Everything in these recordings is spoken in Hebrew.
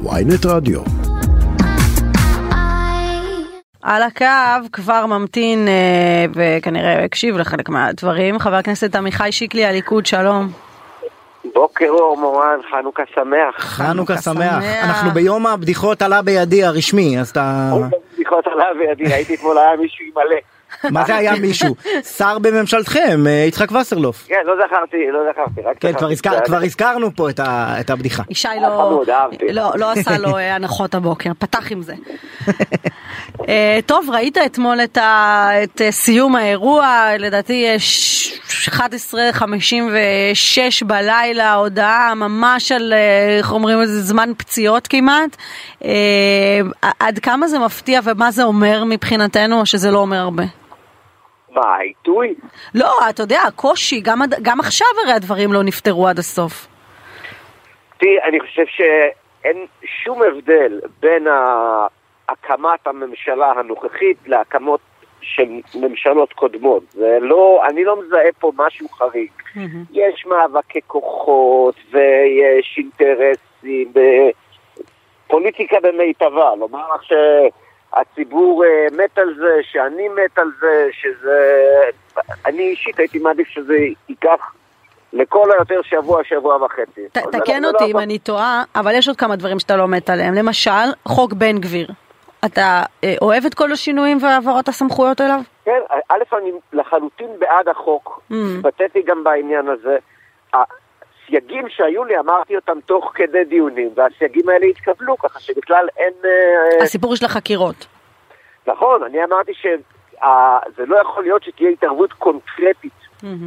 ויינט רדיו. על הקו כבר ממתין אה, וכנראה הקשיב לחלק מהדברים חבר הכנסת עמיחי שיקלי הליכוד שלום. בוקר אור מורן, חנוכה שמח. חנוכה שמח. אנחנו ביום הבדיחות עלה בידי הרשמי, אז אתה... בדיחות עלה בידי, הייתי אתמול, היה מישהו עם מלא. מה זה היה מישהו? שר בממשלתכם, אה, יצחק וסרלוף. כן, לא זכרתי, לא זכרתי. רק כן, כבר הזכרנו פה את את הבדיחה. ישי היה לא. לא, לא עשה לו אה, הנחות הבוקר, פתח עם זה. אה, טוב, ראית אתמול את, את אה, סיום האירוע, לדעתי יש 11:56 בלילה, הודעה ממש על, אה, איך אומרים לזה, זמן פציעות כמעט. אה, עד כמה זה מפתיע ומה זה אומר מבחינתנו, או שזה לא אומר הרבה? מה, העיתוי? לא, אתה יודע, הקושי, גם, גם עכשיו הרי הדברים לא נפתרו עד הסוף. תראי, אני חושב שאין שום הבדל בין הקמת הממשלה הנוכחית להקמות של ממשלות קודמות. זה לא, אני לא מזהה פה משהו חריג. יש מאבקי כוחות ויש אינטרסים, פוליטיקה במיטבה, לומר לך שהציבור אה, מת על זה, שאני מת על זה, שזה... אני אישית הייתי מעדיף שזה ייקח לכל היותר שבוע, שבוע וחצי. ת- תקן אותי לא אם אני טועה, אבל יש עוד כמה דברים שאתה לא מת עליהם. למשל, חוק בן גביר. אתה אה, אוהב את כל השינויים והעברת הסמכויות אליו? כן, א', אני לחלוטין בעד החוק, Mm. התבטאתי גם בעניין הזה. הסייגים שהיו לי, אמרתי אותם תוך כדי דיונים, והסייגים האלה התקבלו, ככה שבכלל אין... אה, הסיפור של החקירות. נכון, אני אמרתי שזה לא יכול להיות שתהיה התערבות קונקרטית,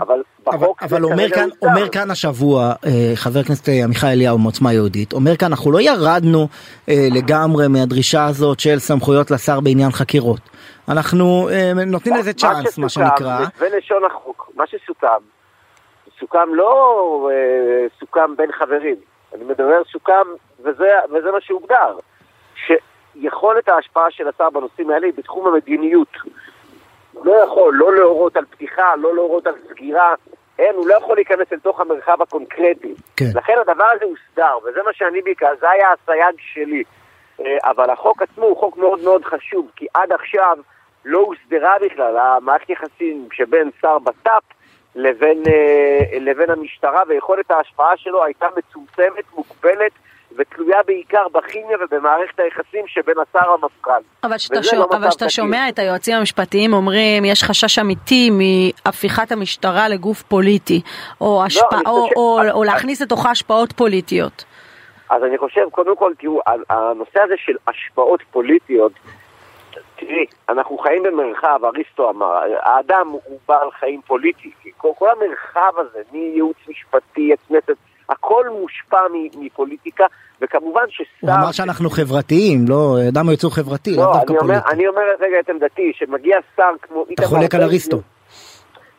אבל אבל, בחוק אבל אומר כאן. אומר כאן השבוע אה, חבר הכנסת עמיחי אליהו מעוצמה יהודית, אומר כאן אנחנו לא ירדנו אה, לגמרי מהדרישה הזאת של סמכויות לשר בעניין חקירות. אנחנו אה, נותנים לזה צ'אנס מה שנקרא. זה לשון החוק, מה שסוכם, סוכם לא אה, סוכם בין חברים, אני מדבר סוכם, וזה, וזה מה שהוגדר, שיכולת ההשפעה של השר בנושאים האלה היא בתחום המדיניות. הוא לא יכול לא להורות על פתיחה, לא להורות על סגירה, אין, הוא לא יכול להיכנס לתוך המרחב הקונקרטי. כן. לכן הדבר הזה הוסדר, וזה מה שאני בעיקר, זה היה הסייג שלי. אה, אבל החוק עצמו הוא חוק מאוד מאוד חשוב, כי עד עכשיו לא הוסדרה בכלל המערכת יחסים שבין שר בט"פ לבין, אה, לבין המשטרה, ויכולת ההשפעה שלו הייתה מצומצמת, מוגבלת, ותלויה בעיקר בכימיה ובמערכת היחסים שבין השר למפכ"ל. אבל כשאתה לא. שומע את היועצים המשפטיים אומרים יש חשש אמיתי מהפיכת המשטרה לגוף פוליטי, או השפעה- אני או- חושב או- או אז- להכניס לתוכה השפעות פוליטיות. אז אני חושב, קודם כל, תראו, הנושא הזה של השפעות פוליטיות, תראי, אנחנו חיים במרחב, אריסטו אמר, האדם הוא בעל חיים פוליטי, כל, כל המרחב הזה, מייעוץ משפטי, הכנסת, הכל מושפע מפוליטיקה, וכמובן ששר... הוא אמר שאנחנו חברתיים, לא, אדם הוא יצור חברתי, לאו לא, דווקא אני אומר, פוליטי. אני אומר רגע את עמדתי, שמגיע שר כמו אתה איתמר חולק על אריסטו.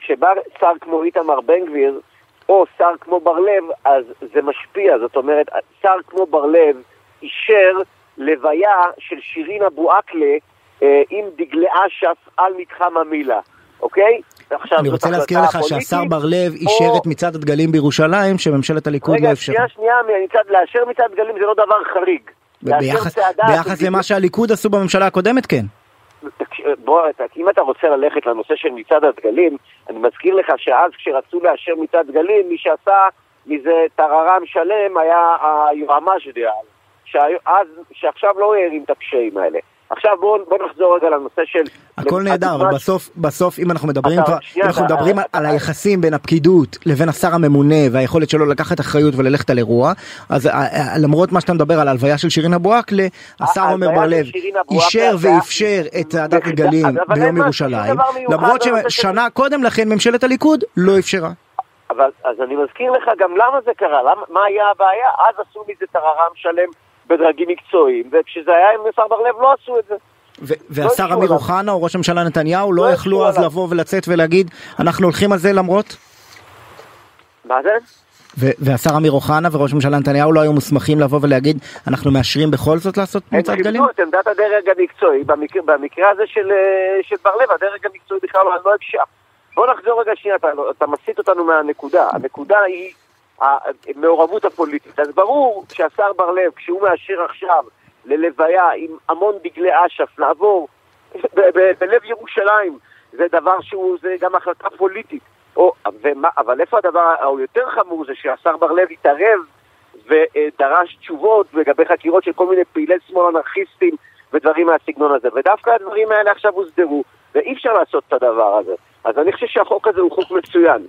כשבא שר כמו איתמר בן גביר, או שר כמו בר לב, אז זה משפיע. זאת אומרת, שר כמו בר לב אישר לוויה של שירין אבו עקלה אה, עם דגלי אש"ף על מתחם המילה, אוקיי? עכשיו, אני רוצה להזכיר לך שהשר בר לב או- אישר את מצעד הדגלים בירושלים שממשלת הליכוד לא רגע, אפשרה. שנייה, שנייה, מצד, לאשר מצעד דגלים זה לא דבר חריג. ביחס- ביחס למה שהליכוד עשו בממשלה הקודמת כן. בוא, אם אתה רוצה ללכת לנושא של מצעד הדגלים, אני מזכיר לך שאז כשרצו לאשר מצעד דגלים, מי שעשה מזה טררם שלם היה היועמ"ש דאז, שעכשיו לא הערים את הקשיים האלה. עכשיו בואו בוא נחזור רגע לנושא של... הכל נהדר, אבל בסוף, בסוף אם אנחנו מדברים כבר, שנייה, אם אנחנו מדברים אתה- על היחסים בין הפקידות לבין השר הממונה והיכולת שלו לקחת אחריות וללכת על אירוע, אז אה, אה, למרות מה שאתה מדבר על ההלוויה של שירין אבו עקלה, השר עומר בר של לב שירין אבו אישר ואפשר את צעדת מה, ביום ירושלים, למרות ששנה קודם לכן ממשלת הליכוד לא אפשרה. אבל אז אני מזכיר לך גם למה זה קרה, למה, מה היה הבעיה? אז עשו מזה טררם שלם בדרגים מקצועיים, וכשזה היה עם השר בר לב לא עשו את זה. ו- והשר אמיר. אוחנה או ראש הממשלה נתניהו לא לא יכלו אז עליו. לבוא ולצאת ולהגיד אנחנו הולכים על זה למרות? מה זה? והשר אמיר אוחנה וראש הממשלה נתניהו לא היו מוסמכים לבוא ולהגיד אנחנו מאשרים בכל זאת לעשות הם מצעד גלים? כיבדו את עמדת הדרג המקצועי, במקרה, במקרה הזה של, אה, של בר לב, הדרג המקצועי בכלל לא לא הקשה. בוא נחזור רגע שנייה, אתה, אתה מסיט אותנו מהנקודה. הנקודה היא המעורבות הפוליטית. אז ברור שהשר בר לב, כשהוא מאשר עכשיו ללוויה עם המון דגלי אש"ף לעבור בלב ירושלים, זה דבר שהוא, זה גם החלטה פוליטית. או, ומה, אבל איפה הדבר היותר חמור זה שהשר בר לב התערב ודרש תשובות לגבי חקירות של כל מיני פעילי שמאל אנרכיסטים ודברים מהסגנון הזה. ודווקא הדברים האלה עכשיו הוסדרו, ואי אפשר לעשות את הדבר הזה. אז אני חושב שהחוק הזה הוא חוק מצוין.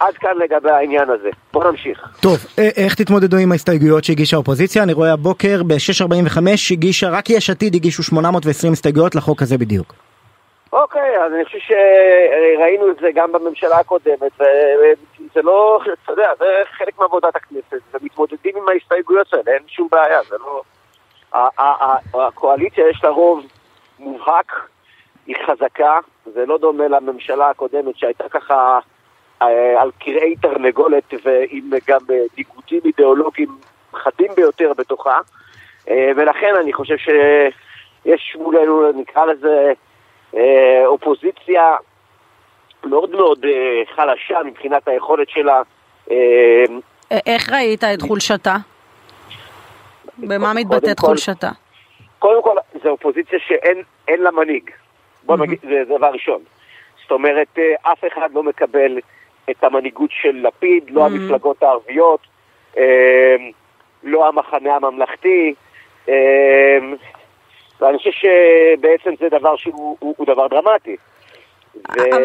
עד כאן לגבי העניין הזה. בוא נמשיך. טוב, איך תתמודדו עם ההסתייגויות שהגישה האופוזיציה? אני רואה הבוקר ב-645 הגישה, רק יש עתיד הגישו 820 הסתייגויות לחוק הזה בדיוק. אוקיי, אז אני חושב שראינו את זה גם בממשלה הקודמת, וזה לא, אתה יודע, זה חלק מעבודת הכנסת, ומתמודדים עם ההסתייגויות האלה, אין שום בעיה, זה לא... הקואליציה יש לה רוב מובהק, היא חזקה, זה לא דומה לממשלה הקודמת שהייתה ככה אה, על קרעי תרנגולת ועם גם ניגודים אידיאולוגיים חדים ביותר בתוכה, אה, ולכן אני חושב שיש מולנו, נקרא לזה, אה, אופוזיציה מאוד מאוד חלשה מבחינת היכולת שלה. איך ראית את חולשתה? במה מתבטאת חולשתה? קודם כל, זו אופוזיציה שאין לה מנהיג. בוא נגיד, זה דבר ראשון. זאת אומרת, אף אחד לא מקבל את המנהיגות של לפיד, לא המפלגות הערביות, לא המחנה הממלכתי. ואני חושב שבעצם זה דבר שהוא דבר דרמטי.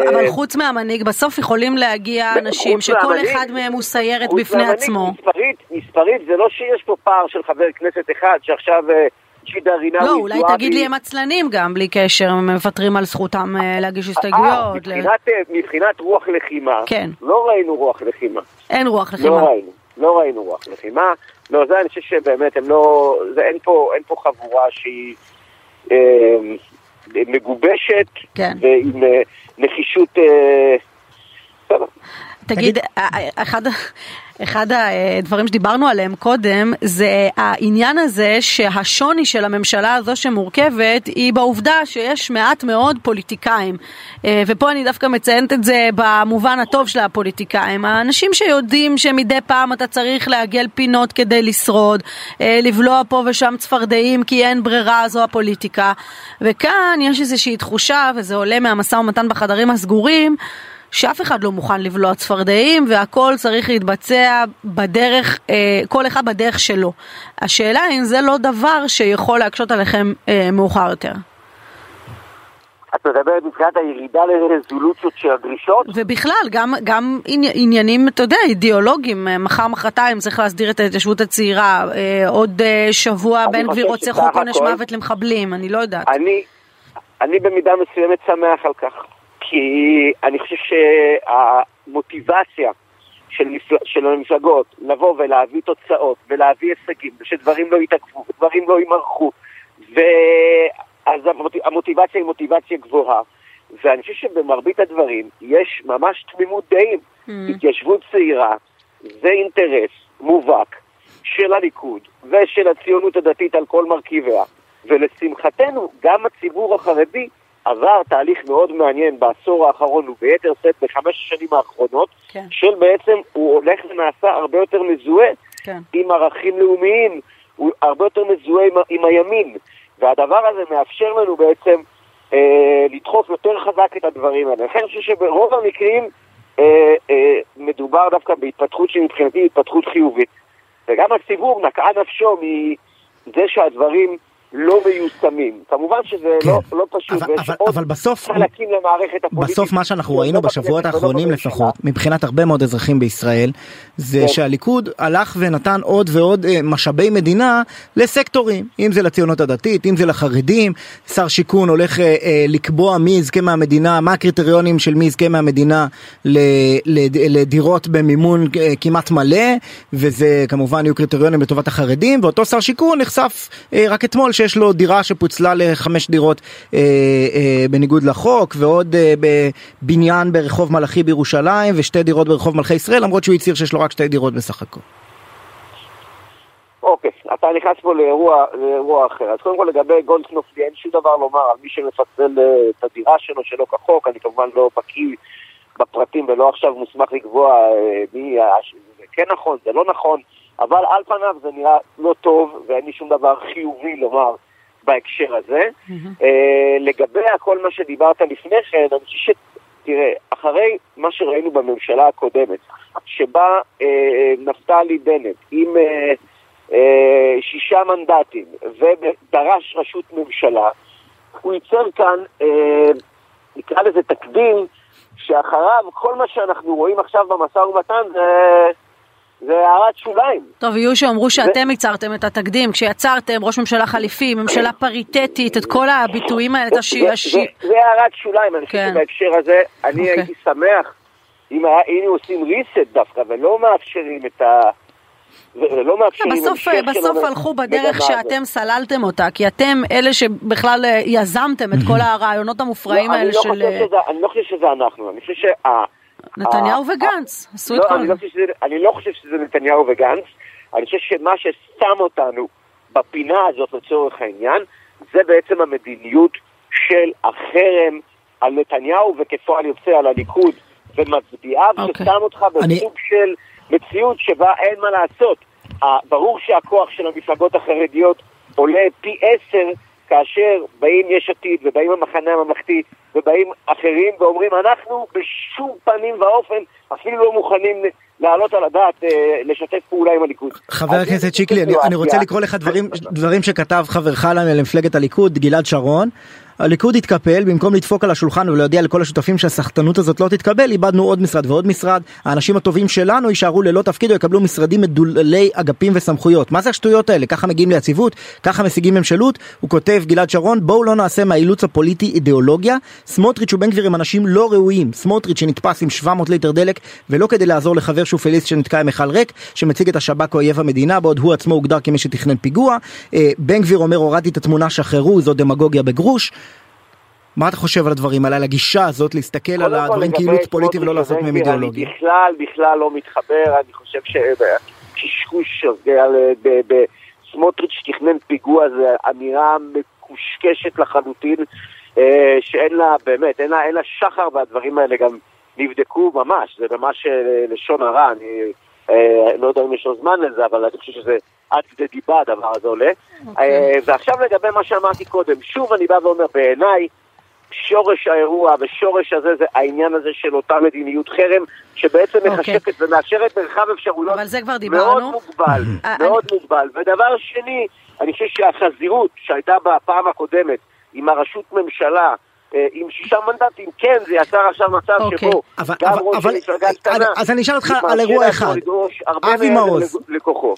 אבל חוץ מהמנהיג, בסוף יכולים להגיע אנשים שכל אחד מהם הוא סיירת בפני עצמו. מספרית, מספרית זה לא שיש פה פער של חבר כנסת אחד שעכשיו ג'ידה רינאוי לא, אולי תגיד לי הם עצלנים גם, בלי קשר, הם מוותרים על זכותם להגיש הסתייגויות. מבחינת רוח לחימה, כן. לא ראינו רוח לחימה. אין רוח לחימה. לא ראינו, לא ראינו רוח לחימה. לא, זה אני חושב שבאמת הם לא, זה, אין, פה, אין פה חבורה שהיא אה, מגובשת כן. ועם אה, נחישות, אה, בסדר. תגיד, אחד, אחד הדברים שדיברנו עליהם קודם זה העניין הזה שהשוני של הממשלה הזו שמורכבת היא בעובדה שיש מעט מאוד פוליטיקאים. ופה אני דווקא מציינת את זה במובן הטוב של הפוליטיקאים. האנשים שיודעים שמדי פעם אתה צריך לעגל פינות כדי לשרוד לבלוע פה ושם צפרדעים כי אין ברירה זו הפוליטיקה. וכאן יש איזושהי תחושה וזה עולה מהמשא ומתן בחדרים הסגורים שאף אחד לא מוכן לבלוע צפרדעים והכל צריך להתבצע בדרך, אה, כל אחד בדרך שלו. השאלה אם זה לא דבר שיכול להקשות עליכם אה, מאוחר יותר. את מדברת מבחינת הירידה לרזולוציות של הדרישות? ובכלל, גם, גם עניינים, אתה יודע, אידיאולוגיים, מחר מחרתיים צריך להסדיר את ההתיישבות הצעירה, אה, עוד אה, שבוע בן גביר רוצה חוק עונש מוות למחבלים, אני לא יודעת. אני, אני במידה מסוימת שמח על כך. כי אני חושב שהמוטיבציה של, מפל... של המפלגות לבוא ולהביא תוצאות ולהביא הישגים ושדברים לא יתעכבו ודברים לא יימרחו ואז המוטיבציה היא מוטיבציה גבוהה ואני חושב שבמרבית הדברים יש ממש תמימות דעים. Mm. התיישבות צעירה זה אינטרס מובהק של הליכוד ושל הציונות הדתית על כל מרכיביה ולשמחתנו גם הציבור החרדי עבר תהליך מאוד מעניין בעשור האחרון וביתר שאת בחמש השנים האחרונות, כן. של בעצם הוא הולך ונעשה הרבה יותר מזוהה כן. עם ערכים לאומיים, הוא הרבה יותר מזוהה עם, עם הימין, והדבר הזה מאפשר לנו בעצם אה, לדחוף יותר חזק את הדברים האלה. לכן אני חושב שברוב המקרים אה, אה, מדובר דווקא בהתפתחות שמבחינתי היא התפתחות חיובית. וגם הציבור נקעה נפשו מזה שהדברים לא מיושמים. כמובן שזה כן. לא, לא פשוט, אבל, ויש אבל, עוד אבל בסוף, חלקים למערכת הפוליטית. בסוף מה שאנחנו ראינו לא בשבועות האחרונים בממשלה. לפחות, מבחינת הרבה מאוד אזרחים בישראל, זה כן. שהליכוד הלך ונתן עוד ועוד אה, משאבי מדינה לסקטורים, אם זה לציונות הדתית, אם זה לחרדים, שר שיכון הולך אה, אה, לקבוע מי יזכה מהמדינה, מה הקריטריונים של מי יזכה מהמדינה לדירות במימון אה, כמעט מלא, וזה כמובן יהיו קריטריונים לטובת החרדים, ואותו שר שיכון נחשף אה, רק אתמול שיש לו דירה שפוצלה לחמש דירות אה, אה, בניגוד לחוק, ועוד אה, בבניין ברחוב מלאכי בירושלים, ושתי דירות ברחוב מלכי ישראל, למרות שהוא הצהיר שיש לו רק שתי דירות בסך הכל. אוקיי, אתה נכנס פה לאירוע, לאירוע אחר. אז קודם כל לגבי גולדקנופ, אין שום דבר לומר על מי שמפצל אה, את הדירה שלו שלא כחוק, אני כמובן לא בקיא בפרטים ולא עכשיו מוסמך לקבוע אה, מי, כן נכון, זה לא נכון, אבל על פניו זה נראה לא טוב, ואין לי שום דבר חיובי לומר בהקשר הזה. Mm-hmm. לגבי כל מה שדיברת לפני כן, אני חושב ש... תראה, אחרי מה שראינו בממשלה הקודמת, שבה אה, נפתלי בנט עם אה, אה, שישה מנדטים ודרש ראשות ממשלה, הוא ייצר כאן, אה, נקרא לזה תקדים, שאחריו כל מה שאנחנו רואים עכשיו במשא ומתן זה... זה הערת שוליים. טוב, יהיו שאומרו שאתם ייצרתם את התקדים, כשיצרתם ראש ממשלה חליפי, ממשלה פריטטית, את כל הביטויים האלה, את השי... זה הערת שוליים, אני חושב כן. שבהקשר הזה, אני אוקיי. הייתי שמח אם היינו עושים reset דווקא, ולא מאפשרים את ה... ולא מאפשרים בסוף, בסוף הלכו בדרך שאתם סללתם אותה, כי אתם אלה שבכלל אה, יזמתם את כל הרעיונות המופרעים לא, האלה לא של... אני לא חושב שזה אנחנו, אני חושב שה... נתניהו וגנץ עשו את לא, כל זה. אני לא חושב שזה נתניהו וגנץ, אני חושב שמה ששם אותנו בפינה הזאת לצורך העניין, זה בעצם המדיניות של החרם על נתניהו וכפועל יוצא על הליכוד ומצביעיו, okay. אוקיי. ששם אותך בסוג. של מציאות שבה אין מה לעשות. ברור שהכוח של המפלגות החרדיות עולה פי עשר כאשר באים יש עתיד ובאים המחנה הממלכתי ובאים אחרים ואומרים אנחנו בשום פנים ואופן אפילו לא מוכנים להעלות על הדעת אה, לשתף פעולה עם הליכוד. חבר הכנסת שיקלי, אני, אני רוצה לקרוא לך דברים, דברים שכתב חברך למפלגת הליכוד, גלעד שרון. הליכוד התקפל, במקום לדפוק על השולחן ולהודיע לכל השותפים שהסחטנות הזאת לא תתקבל, איבדנו עוד משרד ועוד משרד. האנשים הטובים שלנו יישארו ללא תפקיד או יקבלו משרדים מדוללי אגפים וסמכויות. מה זה השטויות האלה? ככה מגיעים ליציבות? ככה משיגים ממשלות? הוא כותב, גלעד שרון, בואו לא נעשה מהאילוץ הפוליטי אידיאולוגיה. סמוטריץ' ובן גביר הם אנשים לא ראויים. סמוטריץ' שנתפס עם 700 ליטר דלק, ולא כדי לעזור לחבר שופליסט שנתקע עם מכל ריק, שמציג את השב"כ כאויב המדינה, בעוד הוא עצמו הוגדר כמי שתכנן פיגוע. אה, בן גביר אומר, הורדתי את התמונה, שחררו, זו דמגוגיה בגרוש. מה אתה חושב על הדברים האלה, על הגישה הזאת, להסתכל על הדברים כאילו פוליטי ולא לעשות מהם אידיאולוגיה? אני בכלל, בכלל לא מתחבר, אני חושב שקשקוש סמוטריץ' תכנן פיגוע זה אמירה מקושקשת לחלוטין, אה, שאין לה, באמת, אין לה, אין לה שחר והדברים האלה גם נבדקו ממש, זה ממש אה, לשון הרע, אני אה, לא יודע אם יש לו זמן לזה, אבל אני חושב שזה עד כדי דיבה הדבר הזה עולה. Okay. אוקיי. ועכשיו לגבי מה שאמרתי קודם, שוב אני בא ואומר, בעיניי, שורש האירוע ושורש הזה זה העניין הזה של אותה מדיניות חרם שבעצם okay. אוקיי. מחשקת ומאפשרת מרחב אפשרויות מאוד מוגבל, אה, מאוד מוגבל. ודבר שני, אני חושב שהחזירות שהייתה בפעם הקודמת עם הרשות ממשלה אה, עם שישה מנדטים, כן, זה יצר עכשיו מצב okay. אוקיי. שבו אבל, גם אבל, ראש המפלגה קטנה, אז אני אשאל אותך על אירוע אחד, אבי מעוז,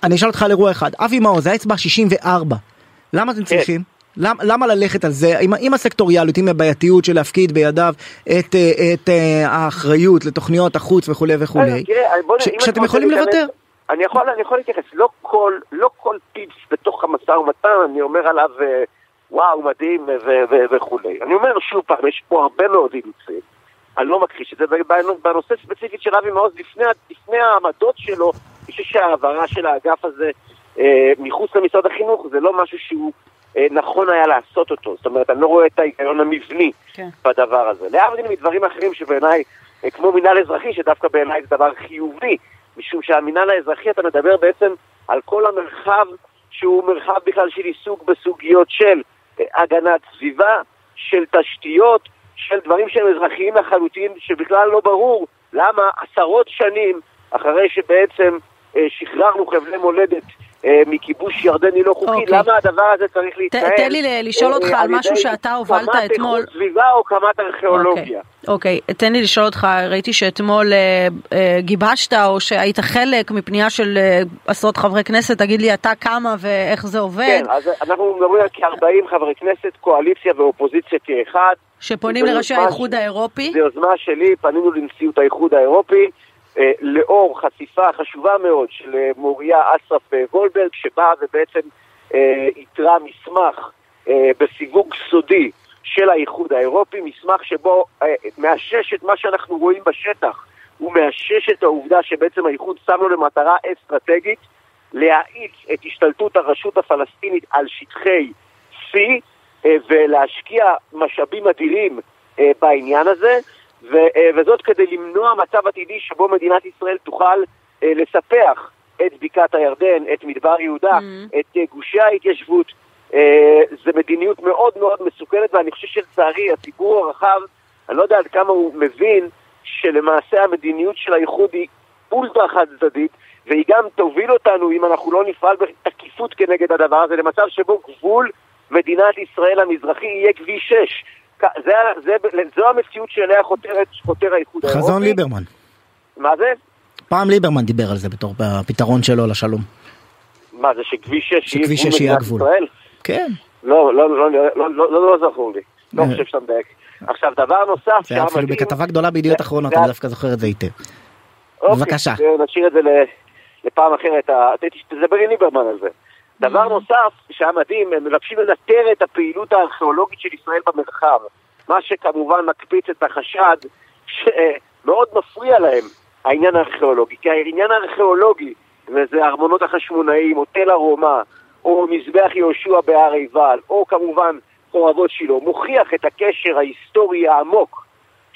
אני אשאל אותך על אירוע אחד, אבי מעוז, זה האצבע 64, למה אתם כן. צריכים? למה, למה ללכת על זה, עם, עם הסקטוריאליות, עם הבעייתיות של להפקיד בידיו את, אה, את, את אה, האחריות לתוכניות החוץ וכולי וכולי, שאתם יכולים לוותר? אני יכול, אני יכול להתייחס, לא כל, לא כל פיפס בתוך המשא ומתן, אני אומר עליו וואו, מדהים וכולי. אני אומר שוב פעם, יש פה הרבה מאוד אילוצים. אני לא מכחיש את זה, ובנושא ספציפית של אבי מעוז, לפני, לפני העמדות שלו, אני חושב שההעברה של האגף הזה אה, מחוץ למשרד החינוך זה לא משהו שהוא אה, נכון היה לעשות אותו. זאת אומרת, אני לא רואה את ההיגיון המבני כן. בדבר הזה. להבדיל מדברים אחרים שבעיניי, אה, כמו מינהל אזרחי, שדווקא בעיניי זה דבר חיובי, משום שהמינהל האזרחי, אתה מדבר בעצם על כל המרחב שהוא מרחב בכלל של עיסוק בסוגיות של הגנת סביבה, של תשתיות, של דברים שהם אזרחיים לחלוטין, שבכלל לא ברור למה עשרות שנים אחרי שבעצם שחררנו חבלי מולדת אה, מכיבוש ירדני לא חוקי, okay. אוקיי. למה הדבר הזה צריך להתנהל? תן לי לשאול אותך על משהו שאתה הובלת אתמול. קמ"ט איכות סביבה או קמ"ט ארכיאולוגיה? אוקיי, okay. okay. תן לי לשאול אותך, ראיתי שאתמול אה, אה, גיבשת או שהיית חלק מפנייה של אה, עשרות חברי כנסת, תגיד לי אתה כמה ואיך זה עובד. כן, אז אנחנו מדברים על כ-40 חברי כנסת, קואליציה ואופוזיציה כאחד. שפונים לראשי האיחוד האירופי? זו יוזמה שלי, פנינו לנשיאות האיחוד האירופי. אה, לאור חשיפה חשובה מאוד של אה, מוריה אסרף אה, גולדברג, שבאה ובעצם איתרה מסמך בסיווג סודי של האיחוד האירופי, מסמך שבו מאשש את מה שאנחנו רואים בשטח, הוא מאשש את העובדה שבעצם האיחוד שם לו למטרה אסטרטגית להאיץ את השתלטות הרשות הפלסטינית על שטחי C ולהשקיע משאבים אדירים בעניין הזה. ו, אה, וזאת כדי למנוע מצב עתידי שבו מדינת ישראל תוכל אה, לספח את בקעת הירדן, את מדבר יהודה, Mm. את אה, גושי ההתיישבות. זו מדיניות מאוד מאוד מסוכנת, ואני חושב שלצערי הציבור הרחב, אני לא יודע עד כמה הוא מבין שלמעשה המדיניות של האיחוד היא אולטרה חד צדדית, והיא גם תוביל אותנו, אם אנחנו לא נפעל בתקיפות כנגד הדבר הזה, למצב שבו גבול מדינת ישראל המזרחי יהיה כביש 6. זה, זה, זו המציאות שאליה חותר האיחוד האירופי. חזון ליברמן. מה זה? פעם ליברמן דיבר על זה בתור הפתרון שלו לשלום. מה זה, שכביש 6 יהיה שכביש גבול 6 יהיה הגבול. כן. לא, לא, לא, לא, לא, לא, לא, לא זכור לי. לא אה. חושב שאתה מדייק. עכשיו, דבר נוסף, זה היה אפילו בכתבה גדולה בידיעות אחרונות, אני דווקא זוכר את זה היטב. אוקיי, בבקשה. נשאיר את זה לפעם אחרת, תדבר עם ליברמן על זה. דבר נוסף שהיה מדהים, הם מבקשים לנטר את הפעילות הארכיאולוגית של ישראל במרחב, מה שכמובן מקפיץ את החשד שמאוד מפריע להם העניין הארכיאולוגי, כי העניין הארכיאולוגי, וזה ארמונות החשמונאים, או תל ארומה, או מזבח יהושע בהר עיבל, או כמובן חורבות שילה, מוכיח את הקשר ההיסטורי העמוק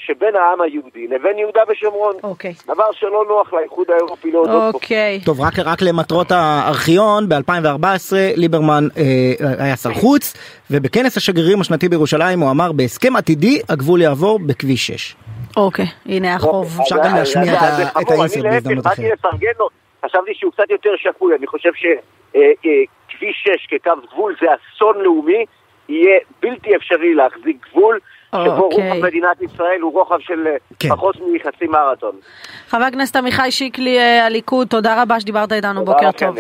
שבין העם היהודי לבין יהודה ושומרון. אוקיי. דבר שלא נוח לאיחוד האירופי להודות בו. אוקיי. טוב, רק, רק למטרות הארכיון, ב-2014 ליברמן אה, היה שר חוץ, ובכנס השגרירים השנתי בירושלים הוא אמר, בהסכם עתידי הגבול יעבור בכביש 6. אוקיי. הנה החוב. אפשר אז- גם להשמיע אז- את ה- אז זה את חמור, האינסרט אני להפך, בהזדמנות באתי אחרת. לפרגן לו, חשבתי שהוא קצת יותר שפוי, אני חושב שכביש 6 כקו גבול זה אסון לאומי, יהיה בלתי אפשרי להחזיק גבול, שבו אוקיי. רוחב מדינת ישראל הוא רוחב של אה, כן. פחות מחצי מרתון. חבר הכנסת עמיחי שיקלי, אה, הליכוד, תודה רבה שדיברת איתנו, בוקר טוב.